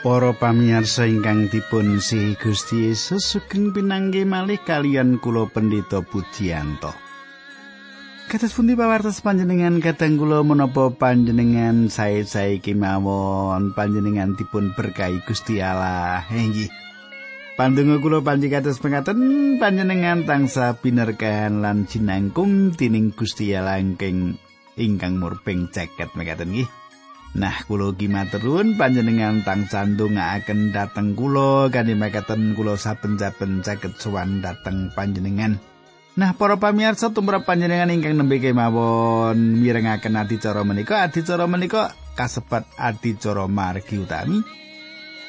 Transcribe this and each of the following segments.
Para pamirsa ingkang dipun si Gusti Yesus sugeng pinanggih malih kalian kula Pendeta Pujiyanto. Kados pundi pawartos panjenengan kadang kula menapa panjenengan sae-sae kemawon panjenengan dipun berkahi Gusti Allah. Inggih. Pandonga kula panji kados pengaten panjenengan tangsa binerkahan lan jinangkung tining Gusti Allah ingkang murbeng jagat mekaten nggih. Nah, kula ugi maturun panjenengan tang sandungaaken dhateng kula kanthi mekaten kula saben-saben saged sowan dhateng panjenengan. Nah, para pamirsa tumrap panjenengan ingkang nembe kemawon mirengaken adicara menika, adicara menika kasebat adicara margi utami.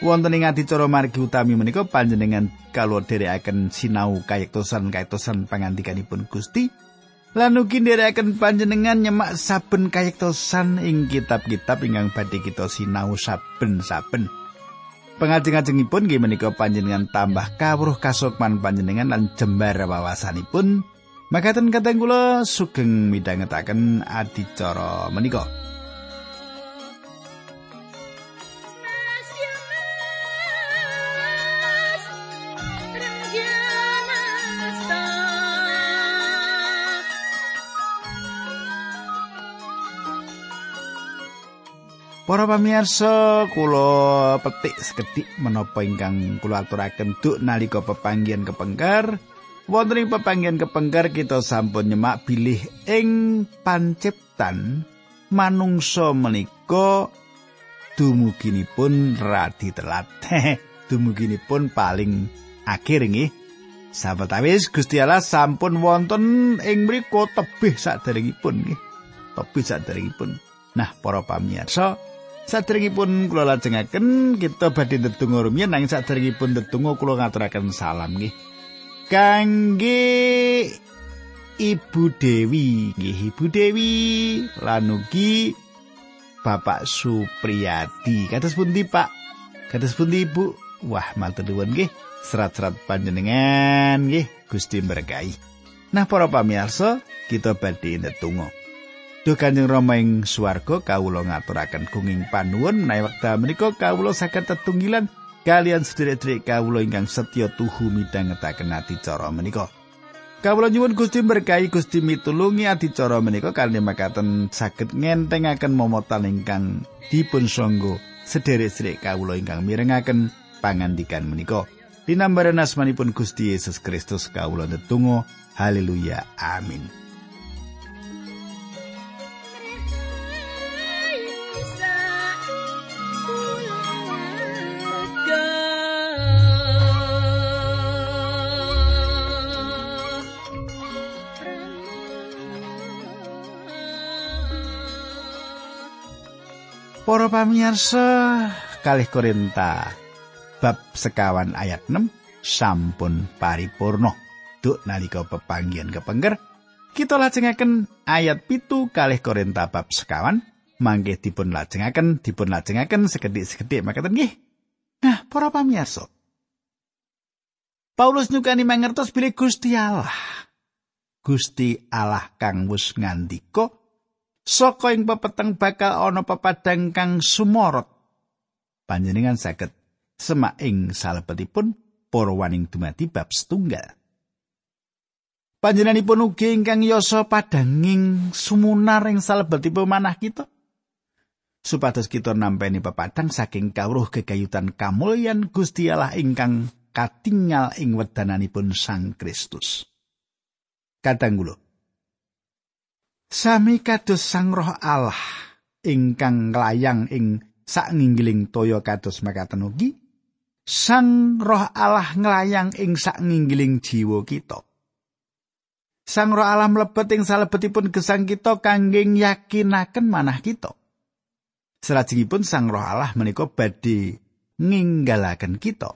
Wonten ing adicara margi utami menika panjenengan kalau dherekaken sinau kayektosan-kayektosan pangandikanipun Gusti. Lan ugi nderekaken panjenengan nyemak saben kayektosan ing kitab-kitab ingkang badhe kita sinau saben-saben. Pengajeng-ajengipun nggih menika panjenengan tambah kawruh kasukman panjenengan lan jembar wawasanipun. Makaten kateng kula sugeng midhangetaken adicara menika. Para pamirsa, kula petik sekedhik menapa ingkang kula aturaken duk nalika pepanggihan kepengker. Wonten ing pepanggihan kepengker kita sampun nyemak bilih ing panciptan manungsa menika dumuginipun radi telat. dumuginipun paling akhir nggih. Sawetawis Gusti Allah sampun wonten ing mriku tebih saderengipun nggih. Tebih saderengipun. Nah, para pamirsa, Saderengipun kula lajengaken kita badhe ndedonga rumiyin nanging saderengipun ndedonga kula ngaturaken salam nggih. Kangge Ibu Dewi, nggih Ibu Dewi lan ugi Bapak Supriyadi. Kados pundi Pak? Kados pundi Ibu? Wah, matur nuwun nggih. Serat-serat panjenengan nggih Gusti berkahi. Nah, para pamirsa, kita badhe ndedonga. Duh Kanjeng Rama ing swarga kawula ngaturaken gunging panuwun menawi wekdal menika kawula saged tetunggilan kalian sedherek-sedherek kawula ingkang setya tuhu midhangetaken adicara menika. Kawula nyuwun Gusti berkahi Gusti mitulungi adicara menika kanthi makaten saged ngentengaken momotan ingkang dipun sangga sedherek-sedherek kawula ingkang mirengaken pangandikan menika. Dinambaran asmanipun Gusti Yesus Kristus kawula netunggal haleluya amin. Para pamirsa kalih Korinta bab sekawan ayat 6 sampun paripurna. Duk nalika pepanggihan kepengker kita lajengaken ayat pitu kalih Korinta bab sekawan mangke dipun lajengaken dipun lajengaken sekedhik-sekedhik makaten nggih. Nah, para pamirsa. Paulus nyukani mangertos bilih Gusti Allah. Gusti Allah kang wis ngandika saka ing pepeteng bakal ana pepadang kang sumorot. Panjenengan saged semak ing salebetipun para waning dumati bab setunggal. Panjenenganipun ugi ingkang yasa padanging sumunar ing salebetipun manah kita. Supados kita nampeni pepadang saking kawruh kegayutan kamulyan Gusti Allah ingkang katingal ing wedananipun Sang Kristus. Kadang kula Sami kados Sang Roh Allah ingkang nglayang ing saknginggiling toya kados mekaten ugi Sang Roh Allah nglayang ing saknginggiling jiwa kita. Sang Roh Allah mlebet ing salebetipun gesang kita kangge yakinaken manah kita. Salajengipun Sang Roh Allah menika badhe ninggalaken kita.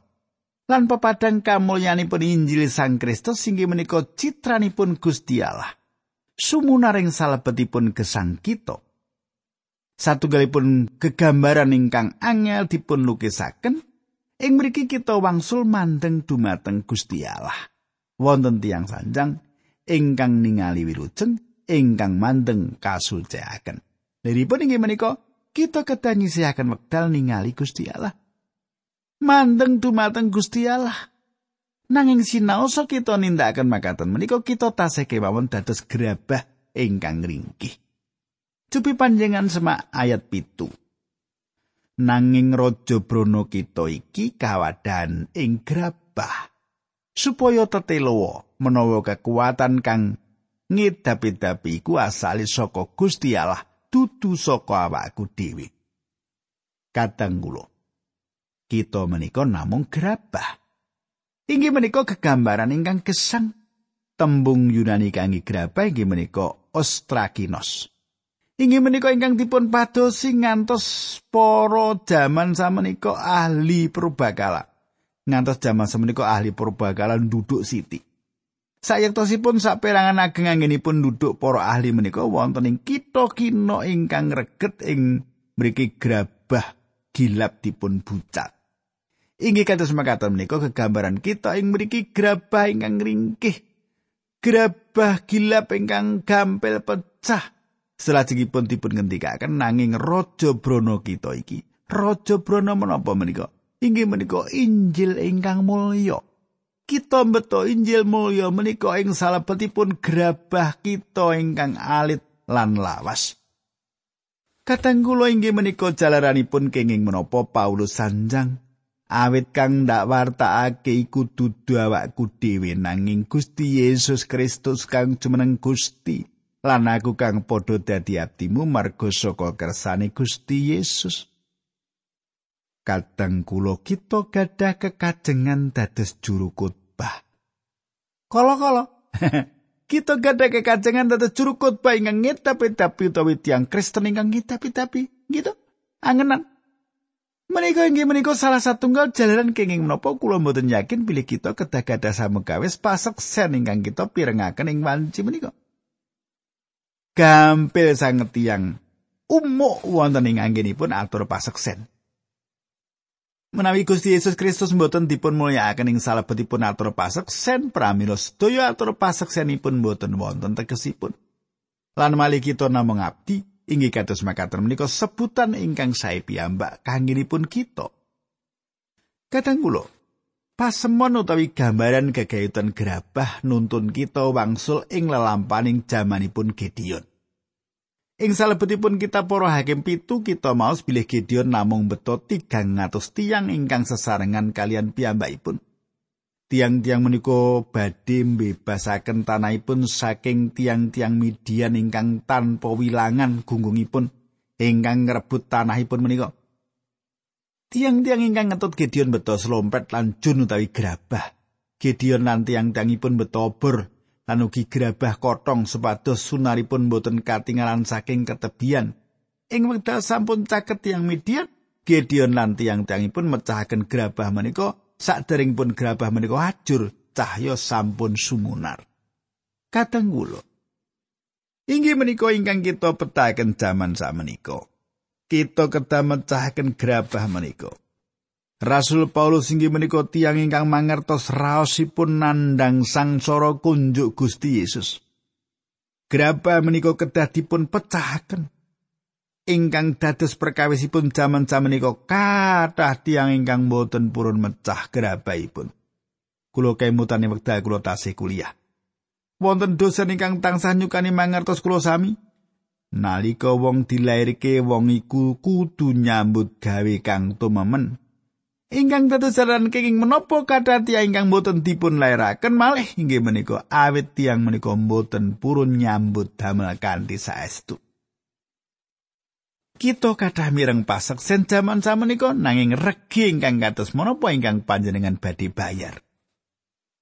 Lan pepadang kamulyanipun Injil Sang Kristus inggih menika citranipun Gusti Allah. Sumunaring salebetipun gesang kita. Satunggalipun kegambaran ingkang angel dipun lukisaken ing mriki kita wangsul mandeng dumateng Gusti Allah. Wonten tiang sanjang ingkang ningali wilujeng ingkang mandeng kasucikaken. Liripun inggih menika kita kedah nyisihaken wekdal ningali Gusti Allah. mandeng dumateng Gusti Allah. Nanging sinaosa kita nindakaken makaten menika kita tasih kemawon dados gerabah ingkang ringkih. Cupi panjenengan semak ayat pitu. Nanging raja brono kita iki kawadan ing grabah supaya tetelowo menawa kekuatan kang ngedapi-dapi iku asale saka Gusti Allah dudu saka awakku dhewe. Kadang kula kita menika namung grabah. Inggih menika kegambaran ingkang gesang. Tembung Yunani kangge grabah inggih menika ostrakinos. Inggih menika ingkang dipun padosi ngantos para jaman samenika ahli purbakala. Ngantos jaman samenika ahli purbakala duduk siti. Sayektosipun saperangan ageng anggenipun duduk para ahli menika wonten ing kitha kina ingkang reget ing mriki grabah gilap dipun bucat. Inggih kados makaten menika kegambaran kita ing mriki grabah ingkang ringkih. Grabah gilap ingkang gampil pecah. Selajengipun dipun ngendikaken nanging raja brana kita iki. Raja brana menapa menika? Inggih menika Injil ingkang mulya. Kita beto Injil mulya menika ing salebetipun grabah kita ingkang alit lan lawas. Katang kula inggih menika jalaranipun kenging menapa Paulus sanjang awit kang ndak wartakake iku dudu awakku dhewe nanging Gusti Yesus Kristus kang jumeneng Gusti. Lan aku kang padha dadi abdimu marga saka kersane Gusti Yesus. Kadang kula kita gadah kekajengan dados juru khotbah. Kala-kala kita gadah kekajengan dados juru khotbah ingkang ngetapi-tapi utawi tiyang Kristen ingkang ngetapi-tapi gitu? Angenan Menika inggih menika salah satunggal jalaran kenging menapa kula mboten yakin bilih kita kedah gadah samegawes paseksen ingkang kita pirengaken ing wanci menika. Gampil sanget tiyang umuk wonten ing anggenipun atur paseksen. Menawi Gusti Yesus Kristus mboten dipun mulyakaken ing salebetipun atur paseksen pramila sedaya atur paseksenipun mboten wonten tegesipun. Lan malih kita namung abdi inggih kados makaten menika sebutan ingkang sae piyambak kangginipun kita. Kadang kula pasemon utawi gambaran gegayutan gerabah nuntun kita wangsul ing lelampaning jamanipun Gideon. Ing salebetipun kita para hakim pitu kita maos bilih Gideon namung beto tigang ngatus tiang ingkang sesarengan kalian piyambakipun. Tiang-tiang menika badhe mbebasaken tanahipun saking tiang-tiang Midian ingkang tanpa wilangan gunggungipun ingkang ngrebut tanahipun menika. Tiang-tiang ingkang ngetut Gideon beto slompet lan jun utawi gerabah. Gideon lan tiang-tiangipun beto obor lan ugi gerabah kotong supados sunaripun boten katingalan saking ketebian. Ing wekdal sampun caket tiang Midian, Gideon lan tiang-tiangipun mecahaken gerabah menika pun gerabah menika hajur cahya sampun sumunar. Kadang kula inggih menika ingkang kita petaken jaman sakmenika. Kita kedah mecahaken gerabah menika. Rasul Paulus inggih menika tiyang ingkang mangertos raosipun nandang sangsara kunjuk Gusti Yesus. Gerabah menika kedah dipun pecahaken. Ingkang dados perkawisipun jaman-jaman menika kathah tiyang ingkang boten purun mecah gerabaipun. Kulo kemutane wekdal kula tasih kuliah. Wonten dosen ingkang tansah nyukani mangertos kula sami. Nalika wong dilairke wong iku kudu nyambut gawe kang tumemen. Ingkang dados jalan kenging menapa kathah tiyang ingkang boten dipun lairaken malih inggih menika awit tiyang menika boten purun nyambut damel kanthi saestu. Kita kathah mireng pasek sen jaman samenika nanging regi ingkang kados menapa ingkang panjenengan badhe bayar.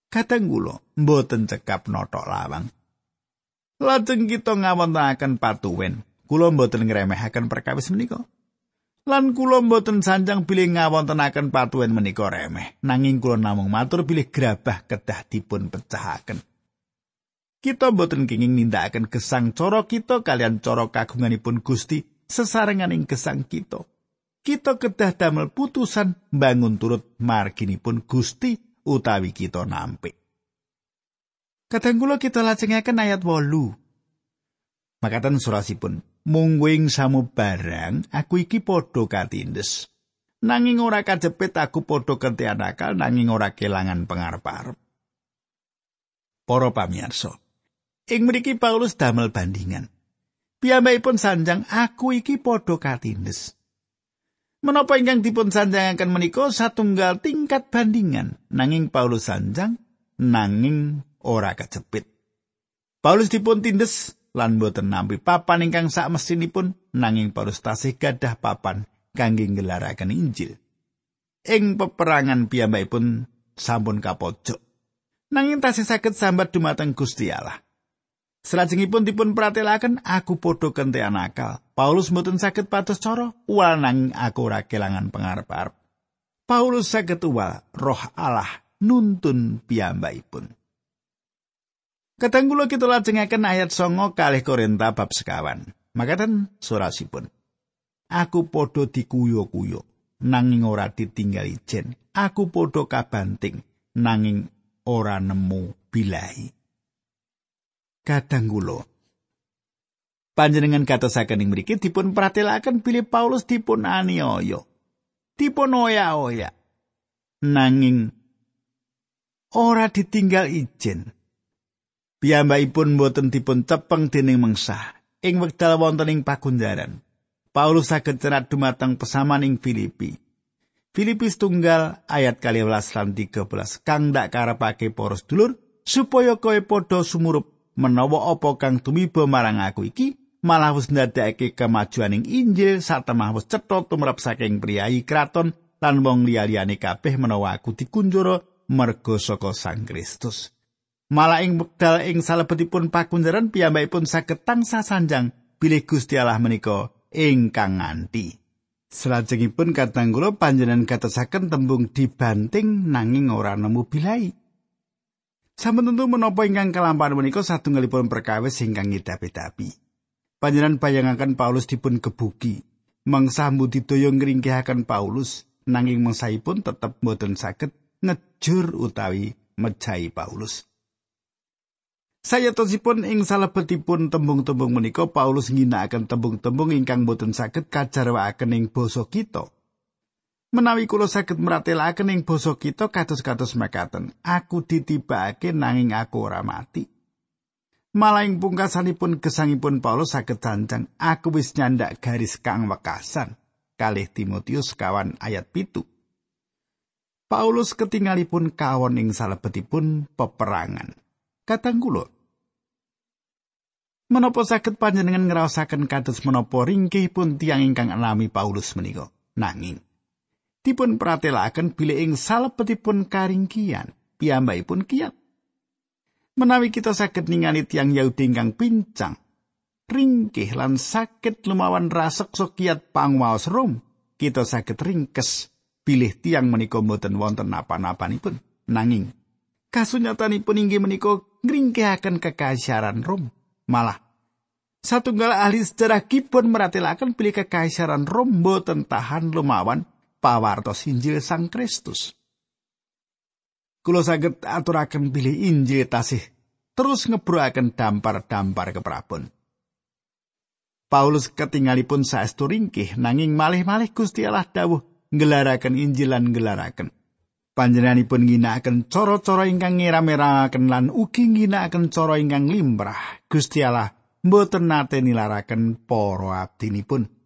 Kadang kula mboten cekap notok lawang. Lajeng kita ngawontenaken patuwen. Kula mboten ngremehaken perkawis menika. Lan kula mboten sanjang bilih ngawontenaken patuwen menika remeh. Nanging kula namung matur bilih grabah kedah dipun pecahaken. Kita mboten kenging nindakaken gesang cara kita kalian cara kagunganipun Gusti sesarengan ing gesang kita. Kita kedah damel putusan bangun turut marginipun Gusti utawi kita nampik. Kadang kula kita lajengaken ayat 8. Makatan surasipun, mungguing samu barang aku iki padha katindes. nanging ora kajepit aku padha kentean akal nanging ora kelangan pangarep-arep. Para pamirsa, ing mriki Paulus damel bandingan. Piyambakipun sanjang aku iki padha katindes. Menapa ingkang dipun sanjangaken menika satunggal tingkat bandingan nanging Paulus sanjang nanging ora kejepit. Paulus dipun tindes lan boten nampi papan ingkang sak mesinipun nanging Paulus tasih gadah papan kangge ngelaraken Injil. Ing peperangan piyambakipun sampun kapojok. Nanging tasih saged sambat dumateng Gusti Allah. Salajengipun dipun pratelaken aku padha kentean akal. Paulus mboten saged pados cara uwal nanging aku ora kelangan pangarep-arep. Paulus saged uwal roh Allah nuntun piyambakipun. Katanggula kita lajengaken ayat songo kalih Korinta bab sekawan. Makaten surasipun. Aku padha dikuyo-kuyo nanging ora ditinggal ijen. Aku padha kabanting nanging ora nemu bilahi. Kadang. Panjenengan katosaken ing mriki dipun pratelaken bilih Paulus dipun aniaya. Dipun oya-oya. Nanging ora ditinggal ijen. Piyambakipun boten dipun cepeng dening mengsah ing wekdal wonten ing pagunjaran. Paulus saged cerat dumateng pesaman ing Filipi. Filipi tunggal ayat kali lan 13 kang dak karepake poros dulur supaya kowe padha sumurup menawa apa kang tumiba marang aku iki malah wis ndadekake kemajuaning Injil satemah wis cetha tumrap saking priyayi kraton lan wong liya-liyane kabeh menawa aku dikunjara merga saka Sang Kristus. Malah ing wekdal ing salebetipun pakunjaran piyambakipun saged tansah sanjang bilih Gusti Allah menika ingkang nganti. Salajengipun kadang kula panjenengan katosaken tembung dibanting nanging ora nemu bilai. Sampun tentu menapa ingkang kelampahan menika satunggalipun perkawis ingkang ngidapi-dapi. Panjenengan bayangaken Paulus dipun kebuki, mangsa mbudidaya ngringkihaken Paulus nanging mengsahipun tetep boten saged ngejur utawi mejahi Paulus. Saya tosipun ing salebetipun tembung-tembung menika Paulus ngginakaken tembung-tembung ingkang boten saged kajarwakaken ing basa kita. Menawi kula saged meratelaken ing basa kita kados-kados makaten, aku ditibake nanging aku ora mati. Malah ing pungkasanipun gesangipun Paulus saged dancang, aku wis nyandak garis kang wekasan. Kalih Timotius kawan ayat pitu. Paulus ketingalipun kawon ing salebetipun peperangan. Katang kula, Menapa saged panjenengan ngraosaken kados menapa ringkihipun tiang ingkang alami Paulus menika? Nanging dipun pratelaken bilih ing salebetipun karingkian piyambakipun kiyat. Menawi kita saged ningali tiang Yahudi ingkang pincang, ringkih lan sakit lumawan raseksa kiyat pangwaos Rom, kita saged ringkes bilih tiang menika mboten wonten napa-napanipun. Nanging kasunyatanipun inggih menika ngringkihaken kekaisaran Rom. Malah satunggal ahli sejarah kipun meratelaken bilih kekaisaran Rom boten tahan lumawan pawartos Injil Sang Kristus. Kulo saged aturaken bilih Injil tasih terus ngebroaken dampar-dampar keprabon. Paulus ketinggalipun saestu ringkih nanging malih-malih Gusti Allah dawuh ngelaraken Injil lan ngelaraken. Panjenenganipun ngginakaken cara-cara ingkang ngira-miraken lan ugi ngginakaken cara ingkang limrah. Gusti Allah mboten nate nilaraken para abdinipun.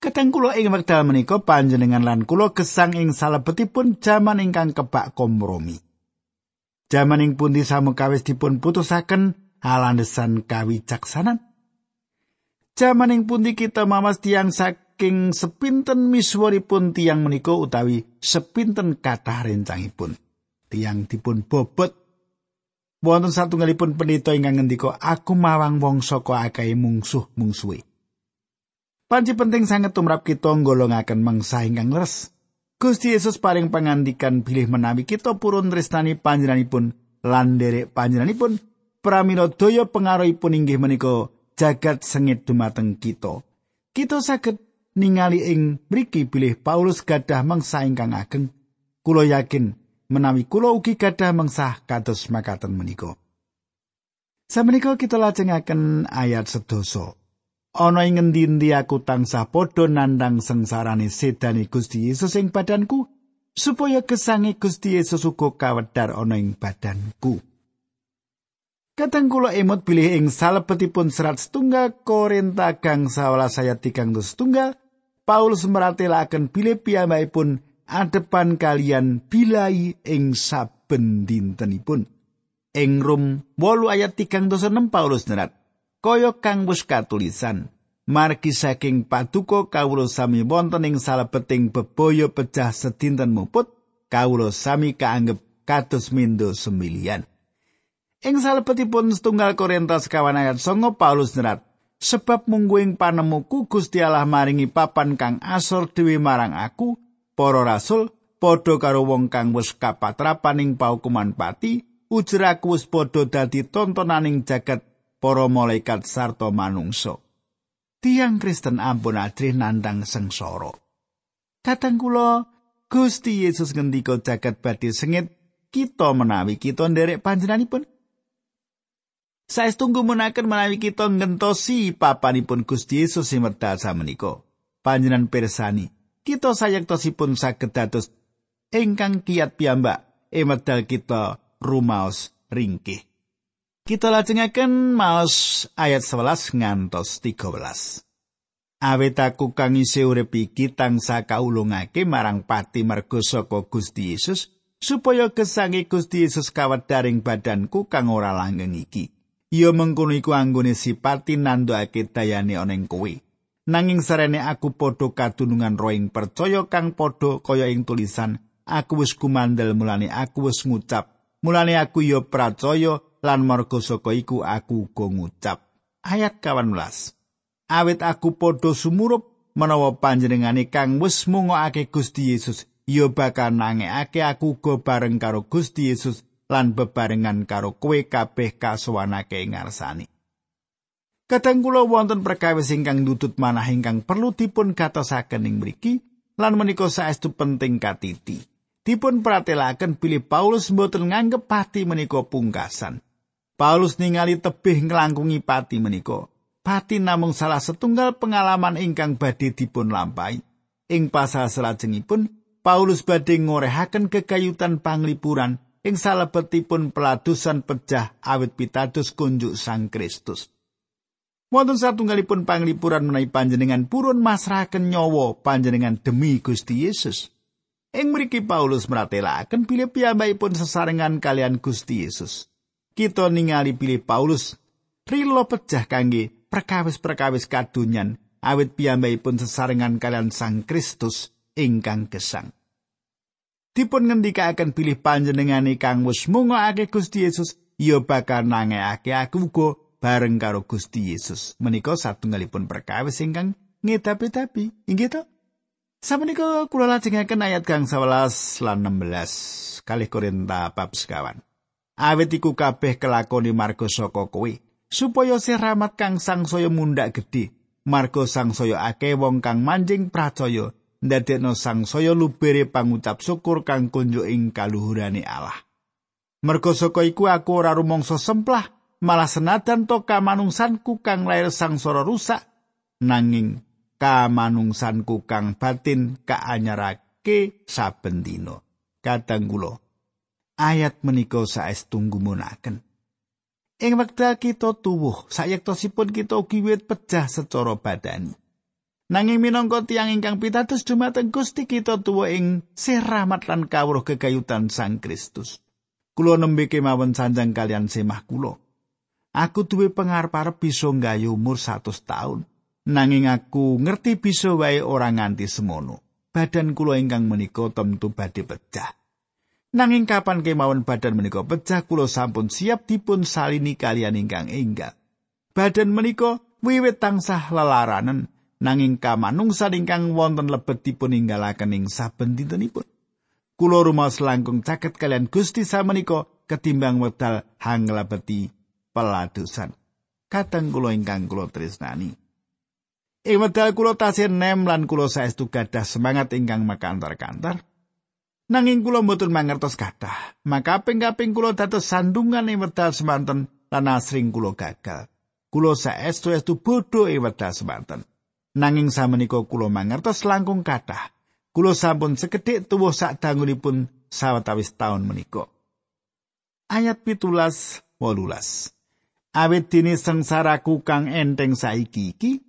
Kadang kula ing wekdal menika panjenengan lan kula gesang ing salebetipun jaman ingkang kebak kompromi. Jaman ing pundi samukawis dipun putusaken alandesan kawicaksanan. Jaman ing pundi kita mamas tiang saking sepinten misuwuripun tiang menika utawi sepinten kathah rencangipun. Tiang dipun bobot wonten satunggalipun pendeta ingkang ngendika aku mawang wong saka akeh mungsuh-mungsuhe. Panci penting sangat tumrap kita nggolongaken mangsa ingkang leres. Gusti Yesus paling pangandikan bilih menawi kita purun tresnani panjenenganipun lan derek panjenenganipun pramila daya pengaruhipun inggih menika jagat sengit dumateng kita. Kita saged ningali ing mriki bilih Paulus gadah mangsa ingkang ageng. Kulo yakin menawi kulo ugi gadah mangsa kados makaten menika. Samenika kita lajengaken ayat sedoso. Ana ing ngendi aku tansah padha nandhang sengsarane sedane Gusti Yesus ing badanku supaya gesange Gusti Yesus uga kawedhar ana ing badanku Kadang kula emot pilih ing salebetipun serat setunggal Korinta gang sawala saya tigang setunggal Paulus meratelaken bilih piyambakipun adepan kalian bilai ing saben dintenipun. Ing Rum 8 ayat 3 Paulus nerat kaya kang wis katulisan. Margi saking paduka kawula sami wonten ing salebeting bebaya pecah sedinten muput kawula sami kaanggep kados mindo semilian. Ing salebetipun setunggal Korintus kawan ayat songo Paulus nerat sebab mungguing panemuku Gusti Allah maringi papan kang asor dewi marang aku para rasul padha karo wong kang wis kapatrapaning paukuman pati ujraku wis padha dadi tontonaning jagat para malaikat sarta manungsa. Tiang Kristen ampun adrih nandang sengsara. Kadang kula Gusti Yesus ngendika jagat badhe sengit kita menawi kita nderek panjenenganipun. Saestunggu menaken menawi kita ngentosi papanipun Gusti Yesus sing medal samenika. Panjenengan pirsani, kita sayektosipun saged dados ingkang kiat piyambak e medal kita rumaos ringkih. Kita lajengaken maos ayat 11 ngantos 13. Awit aku kang isih urip iki tangsa kaulungake marang pati mergo saka Gusti Yesus supaya gesange Gusti Yesus kawedharing badanku kang ora langgeng iki. Ya mengkono iku anggone sipati nandhakake dayane ana ing kowe. Nanging sarene aku padha kadunungan roing percaya kang padha kaya ing tulisan, aku wis kumandel mulane aku wis ngucap. Mulane aku ya percaya lan marga saka iku aku uga ngucap ayat 18 awit aku padha sumurup menawa panjenengane kang wis mungokake Gusti Yesus ya bakal nangekake aku uga bareng karo Gusti Yesus lan bebarengan karo kowe kabeh kasuwanake ngarsani Kadang kula wonten perkawis ingkang nutut manah ingkang perlu dipun gatosaken ing mriki lan menika saestu penting katiti. Dipun pratelaken pilih Paulus mboten nganggep pati menika pungkasan. Paulus ningali tebih nglangkungi pati menika. Pati namung salah setunggal pengalaman ingkang badhe dipun lampahi. Ing pasal salajengipun Paulus badhe ngorehaken kekayutan panglipuran ing salebetipun peladusan pecah awit pitados kunjuk Sang Kristus. Wonten satunggalipun panglipuran menawi panjenengan purun masrahaken nyawa panjenengan demi Gusti Yesus. Ing mriki Paulus meratelaken bilih piyambakipun sesarengan kalian Gusti Yesus. Kita ningali pilih Paulus rilo pecah kangge perkawis-perkawis kadunyan awit piyambakipun sesarengan kalian Sang Kristus ingkang gesang. Dipun ngendikaken pilih panjenengane kang wis mungokake Gusti Yesus, ya bakal nangekake aku uga bareng karo Gusti Yesus. Menika satunggalipun perkawis ingkang ngedapi-dapi, inggih to? Samenika kula lajengaken ayat kang 11 lan 16 kali Korinta bab sekawan. Awit iku kabeh kelakoni marga saka kowe supaya sih rahmat kang sangsaya mundak gedhe marga sangsaya akeh wong kang manjing pracaya ndadekno sangsaya lubere pangucap syukur kang kunjuk ing kaluhurane Allah. Merga saka iku aku ora rumangsa semplah malah senadan to kamanungsanku kang lair sangsara rusak nanging kamanungsanku kang batin kaanyarake saben dina. Kadang kula ayat menika saestu gumunaken. Ing wekdal kita tuwuh, sayektosipun kita ugi wit pecah secara badani. Nanging minangka tiyang ingkang pitados dumateng Gusti kita tuwa ing sih rahmat lan kawruh kegayutan Sang Kristus. Kulo nembe kemawon sanjang kalian semah kulo. Aku duwe pengarep-arep bisa nggayu umur 100 taun. Nanging aku ngerti bisa wae ora nganti semono. Badan kulo ingkang menika tentu badhe pecah. Nanging kapan kemawon badan menika pecah kula sampun siap dipun salini kalian ingkang enggal. Badan menika wiwit tansah lelaranen nanging kamanungsan ingkang wonten lebet dipun inggalaken ing saben dintenipun. Kula rumaos langkung caket kalian Gusti samenika ketimbang wedal hanglebeti peladusan. Kadang kula ingkang kula tresnani. Ing wedal kula tasih nem lan kula saestu gadah semangat ingkang makantar-kantar. Nanging kula mboten mangertos kathah, maka ping kaping kula dados sandungan ing wedal semanten lan asring kula gagal. Kula saestu-estu bodho ing wedha semanten. Nanging samenika kula mangertos langkung kathah. Kula sampun sekedhik tuwuh sak dangunipun sawetawis taun menika. Ayat pitulas wolulas. Awit dini sengsaraku kang enteng saiki iki,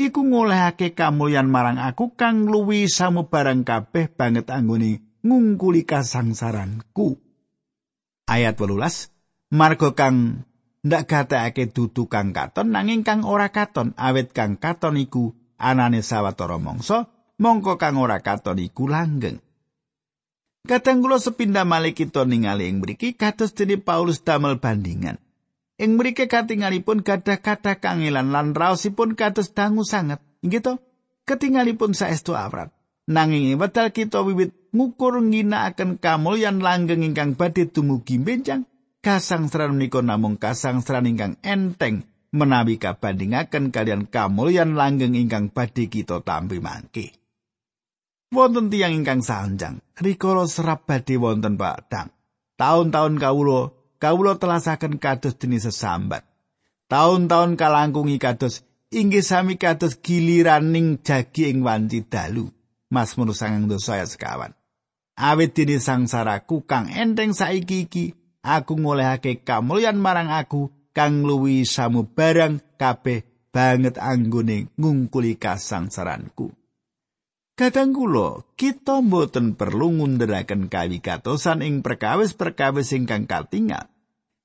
iku ngolehake kamulyan marang aku kang luwi samubarang kabeh banget anggone ngungkuli kasangsaranku. Ayat wolulas. Margo kang ndak gatekake dudu kang katon nanging kang ora katon awet kang katon iku anane sawetara mangsa mongko kang ora katon iku langgeng Kadang kula sepindah malih kita ningali ing mriki kados dene Paulus damel bandingan. Ing mriki katingalipun gadah kata kangelan lan raosipun kados dangu sanget. Inggih to? Ketingalipun saestu awrat. Nanging wedal kita wiwit ngukur ngginakaken kamulyan langgeng ingkang badhe dumugi benjang kasangsaran menika namung kasangsaran ingkang enteng menawi kabandingaken kalian kamulyan langgeng ingkang badhe kita tampi mangke. Wonten tiyang ingkang sanjang, rikala serap badhe wonten padang. Taun-taun kawula, kawula telasaken kados dene sesambat. Taun-taun kalangkungi kados inggih sami kados giliraning jagi ing wanci dalu. Mazmur sangang dosa ayat sekawan. Awit dene sangsaraku kang enteng saiki iki, aku ngolehake kamulyan marang aku kang luwi samubarang kabeh banget anggone ngungkuli kasangsaranku. Kadang kula kita mboten perlu ngunderaken kawigatosan ing perkawis-perkawis ingkang katingal.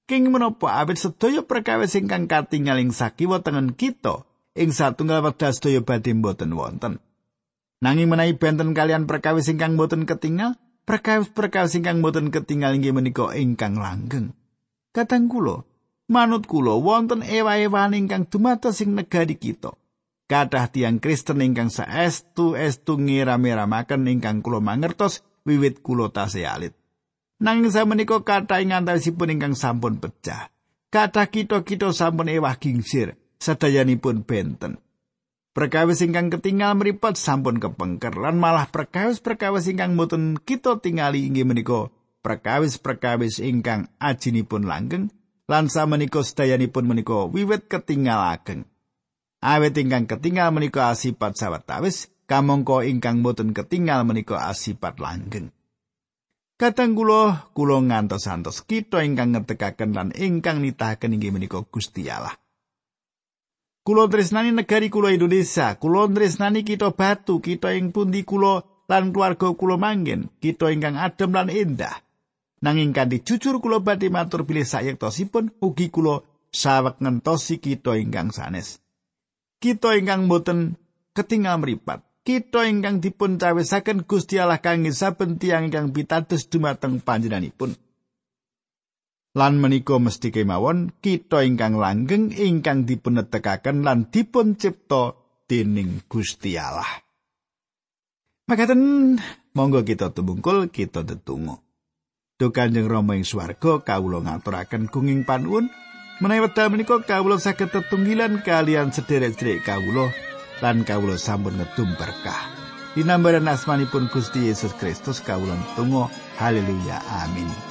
King menapa awit sedaya perkawis ingkang katingal ing sakiwa tengen kita ing satunggal wekdal sedaya badhe mboten wonten. Nanging menawi benten kalian perkawis ingkang mboten ketingal, perkawis-perkawis ingkang boten ketinggal inggih menika ingkang langgeng. Kadang kula, manut kula wonten ewa-ewan ingkang dumados ing negari kita. Kathah tiang Kristen ingkang saestu estu ngira-miramaken ingkang kula mangertos wiwit kula tasih alit. Nanging samenika kathah ing antawisipun ingkang sampun pecah. Kathah kita-kita sampun ewah gingsir sedayanipun benten. Perkawis ingkang ketinggal mripat sampun kepengker lan malah perkawis-perkawis ingkang mboten kita tingali inggih menika perkawis-perkawis ingkang ajinipun langgeng lan samenika sedayanipun menika wiwit ketinggalaken. Awit ingkang ketinggal menika asipat sawetawis, kamangka ingkang mboten ketinggal menika asipat langgeng. Kadang kula kula ngantos-antos kita ingkang ngetekaken lan ingkang nitahaken inggih menika Gusti Allah. Kulo tresnani negari kulo Indonesia, kulo tresnani kita batu, kita ing pundi kulo lan keluarga kulo manggen, kita ingkang adem lan endah. Nanging kanthi jujur kulo badhe matur bilih sayektosipun ugi kulo sawek ngentosi kita ingkang sanes. Kita ingkang boten ketinggal mripat, kita ingkang dipun cawisaken Gusti Allah kangge saben tiyang ingkang pitados dumateng panjenenganipun. Lan menika mesti kemawon kita ingkang langgeng ingkang dipunetekaken lan dipun cipta dening Gusti Allah. Makaten monggo kita tumungkul kita tetunggu. Duh Kanjeng Rama ing swarga kawula ngaturaken gunging panuwun menawi wekdal menika kawula saged tetunggilan kalian sederek-sederek kawula lan kawula sampun ngedum berkah. Dinambaran asmanipun Gusti Yesus Kristus kawula tunggu. Haleluya. Amin.